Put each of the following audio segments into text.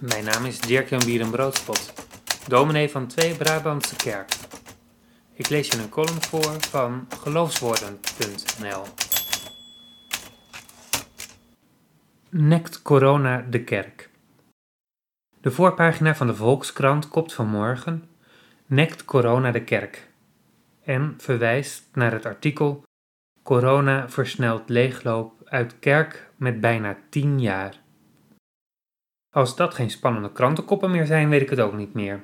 Mijn naam is Dirk-Jan Bierenbroodspot, dominee van Twee Brabantse Kerk. Ik lees je een column voor van geloofswoorden.nl. Nekt corona de kerk? De voorpagina van de Volkskrant kopt vanmorgen Nekt corona de kerk en verwijst naar het artikel Corona versnelt leegloop uit kerk met bijna 10 jaar. Als dat geen spannende krantenkoppen meer zijn, weet ik het ook niet meer.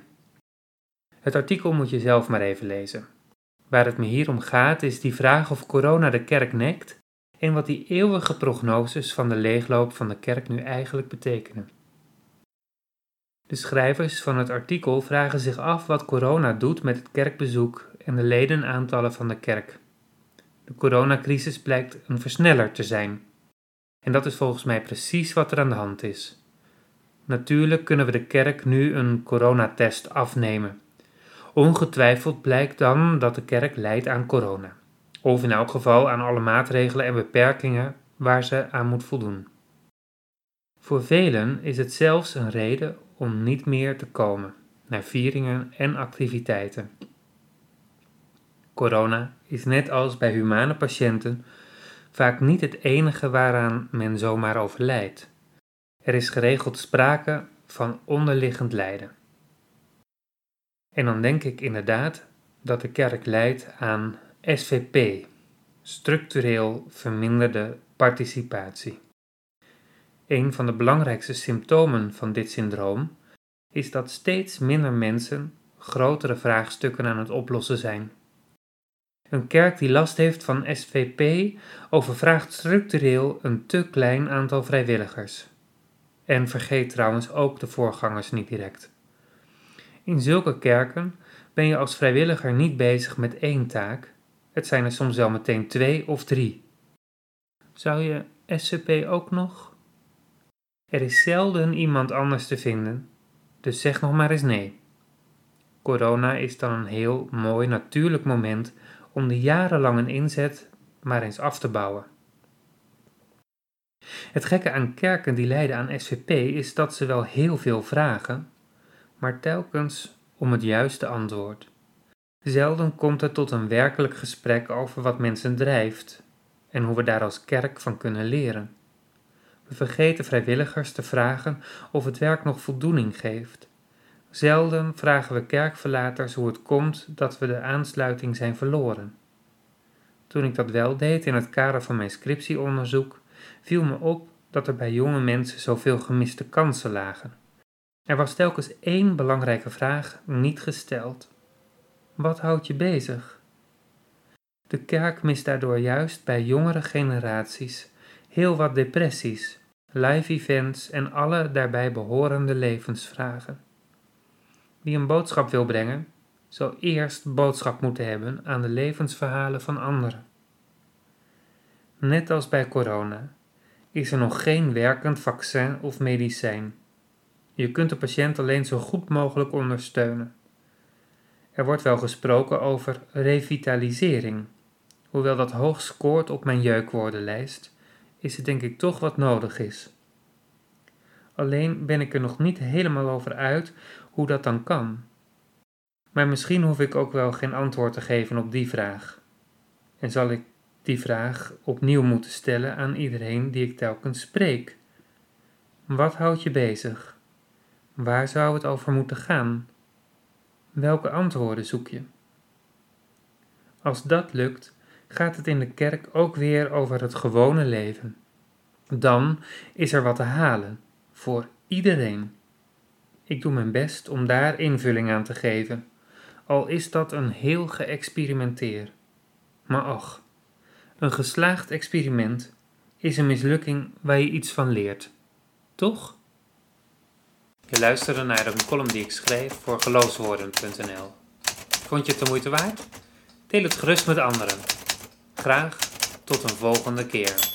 Het artikel moet je zelf maar even lezen. Waar het me hier om gaat is die vraag of corona de kerk nekt en wat die eeuwige prognoses van de leegloop van de kerk nu eigenlijk betekenen. De schrijvers van het artikel vragen zich af wat corona doet met het kerkbezoek en de ledenaantallen van de kerk. De coronacrisis blijkt een versneller te zijn. En dat is volgens mij precies wat er aan de hand is. Natuurlijk kunnen we de kerk nu een coronatest afnemen. Ongetwijfeld blijkt dan dat de kerk lijdt aan corona. Of in elk geval aan alle maatregelen en beperkingen waar ze aan moet voldoen. Voor velen is het zelfs een reden om niet meer te komen naar vieringen en activiteiten. Corona is net als bij humane patiënten vaak niet het enige waaraan men zomaar overlijdt. Er is geregeld sprake van onderliggend lijden. En dan denk ik inderdaad dat de kerk lijdt aan SVP, structureel verminderde participatie. Een van de belangrijkste symptomen van dit syndroom is dat steeds minder mensen grotere vraagstukken aan het oplossen zijn. Een kerk die last heeft van SVP overvraagt structureel een te klein aantal vrijwilligers. En vergeet trouwens ook de voorgangers niet direct. In zulke kerken ben je als vrijwilliger niet bezig met één taak, het zijn er soms wel meteen twee of drie. Zou je SCP ook nog? Er is zelden iemand anders te vinden, dus zeg nog maar eens nee. Corona is dan een heel mooi natuurlijk moment om de jarenlange inzet maar eens af te bouwen. Het gekke aan kerken die lijden aan SVP is dat ze wel heel veel vragen, maar telkens om het juiste antwoord. Zelden komt het tot een werkelijk gesprek over wat mensen drijft en hoe we daar als kerk van kunnen leren. We vergeten vrijwilligers te vragen of het werk nog voldoening geeft. Zelden vragen we kerkverlaters hoe het komt dat we de aansluiting zijn verloren. Toen ik dat wel deed in het kader van mijn scriptieonderzoek, viel me op dat er bij jonge mensen zoveel gemiste kansen lagen. Er was telkens één belangrijke vraag niet gesteld. Wat houdt je bezig? De kerk mist daardoor juist bij jongere generaties heel wat depressies, live events en alle daarbij behorende levensvragen. Wie een boodschap wil brengen, zal eerst boodschap moeten hebben aan de levensverhalen van anderen. Net als bij corona is er nog geen werkend vaccin of medicijn. Je kunt de patiënt alleen zo goed mogelijk ondersteunen. Er wordt wel gesproken over revitalisering. Hoewel dat hoog scoort op mijn jeukwoordenlijst, is het denk ik toch wat nodig is. Alleen ben ik er nog niet helemaal over uit hoe dat dan kan. Maar misschien hoef ik ook wel geen antwoord te geven op die vraag. En zal ik die vraag opnieuw moeten stellen aan iedereen die ik telkens spreek. Wat houdt je bezig? Waar zou het over moeten gaan? Welke antwoorden zoek je? Als dat lukt, gaat het in de kerk ook weer over het gewone leven. Dan is er wat te halen voor iedereen. Ik doe mijn best om daar invulling aan te geven, al is dat een heel geëxperimenteer. Maar ach, een geslaagd experiment is een mislukking waar je iets van leert. Toch? Je luisterde naar een column die ik schreef voor geloofswoorden.nl. Vond je het de moeite waard? Deel het gerust met anderen. Graag tot een volgende keer.